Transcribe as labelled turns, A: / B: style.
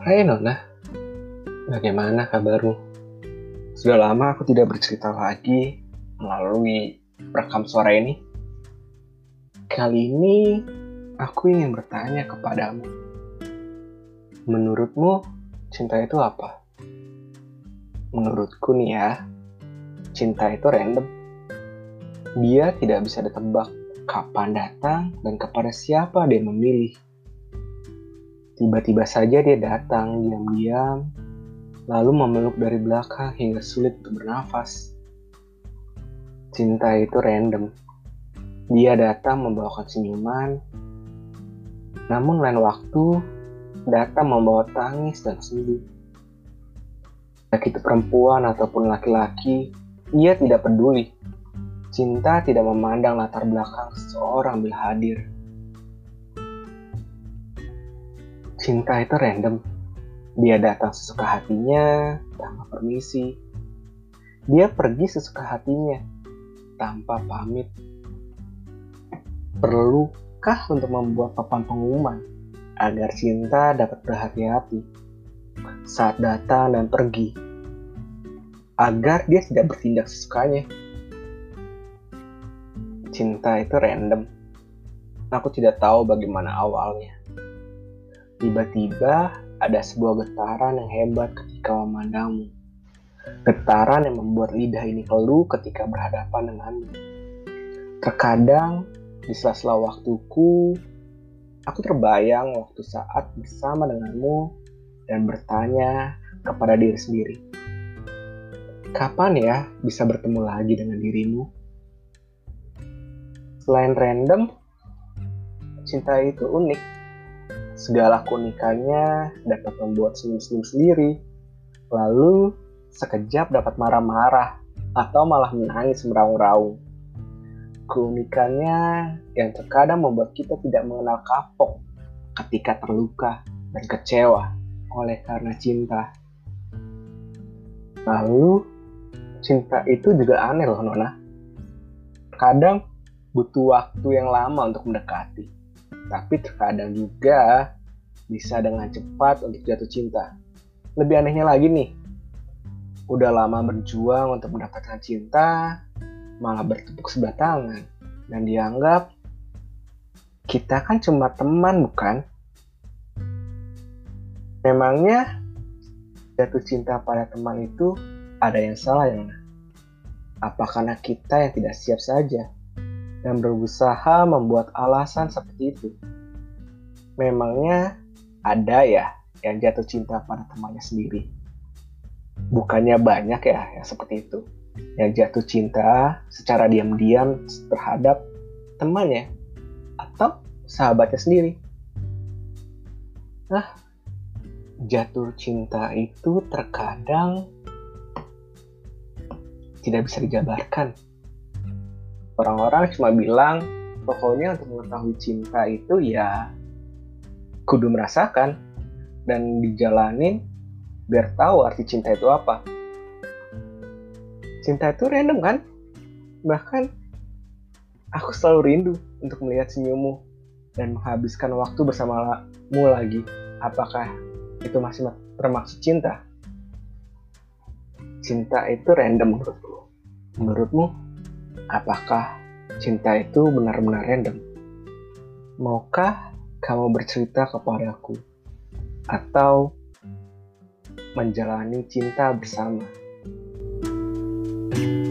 A: Hai Nona, bagaimana kabarmu? Sudah lama aku tidak bercerita lagi melalui rekam suara ini. Kali ini aku ingin bertanya kepadamu. Menurutmu cinta itu apa? Menurutku nih ya, cinta itu random. Dia tidak bisa ditebak kapan datang dan kepada siapa dia memilih. Tiba-tiba saja dia datang diam-diam, lalu memeluk dari belakang hingga sulit untuk bernafas. Cinta itu random. Dia datang membawakan senyuman, namun lain waktu datang membawa tangis dan sedih. Baik itu perempuan ataupun laki-laki, ia tidak peduli. Cinta tidak memandang latar belakang seseorang bila hadir. Cinta itu random. Dia datang sesuka hatinya tanpa permisi. Dia pergi sesuka hatinya tanpa pamit. Perlukah untuk membuat papan pengumuman agar cinta dapat berhati-hati saat datang dan pergi? Agar dia tidak bertindak sesukanya. Cinta itu random. Aku tidak tahu bagaimana awalnya Tiba-tiba ada sebuah getaran yang hebat ketika memandangmu. Getaran yang membuat lidah ini keluh ketika berhadapan denganmu. Terkadang di sela-sela waktuku, aku terbayang waktu saat bersama denganmu dan bertanya kepada diri sendiri. Kapan ya bisa bertemu lagi dengan dirimu? Selain random, cinta itu unik Segala keunikannya dapat membuat senyum-senyum sendiri, lalu sekejap dapat marah-marah atau malah menangis meraung-raung. Keunikannya yang terkadang membuat kita tidak mengenal kapok ketika terluka dan kecewa oleh karena cinta. Lalu, cinta itu juga aneh loh Nona. Kadang butuh waktu yang lama untuk mendekati tapi terkadang juga bisa dengan cepat untuk jatuh cinta. Lebih anehnya lagi nih, udah lama berjuang untuk mendapatkan cinta, malah bertepuk sebelah tangan, dan dianggap kita kan cuma teman bukan? Memangnya jatuh cinta pada teman itu ada yang salah ya? Apa karena kita yang tidak siap saja? Dan berusaha membuat alasan seperti itu. Memangnya ada ya yang jatuh cinta pada temannya sendiri? Bukannya banyak ya yang seperti itu. Yang jatuh cinta secara diam-diam terhadap temannya atau sahabatnya sendiri. Nah, jatuh cinta itu terkadang tidak bisa dijabarkan orang-orang cuma bilang pokoknya untuk mengetahui cinta itu ya kudu merasakan dan dijalanin biar tahu arti cinta itu apa. Cinta itu random kan? Bahkan aku selalu rindu untuk melihat senyummu dan menghabiskan waktu bersamamu lagi. Apakah itu masih termaksud cinta? Cinta itu random menurutku. Menurutmu? Apakah cinta itu benar-benar random? Maukah kamu bercerita kepadaku? Atau menjalani cinta bersama? thank you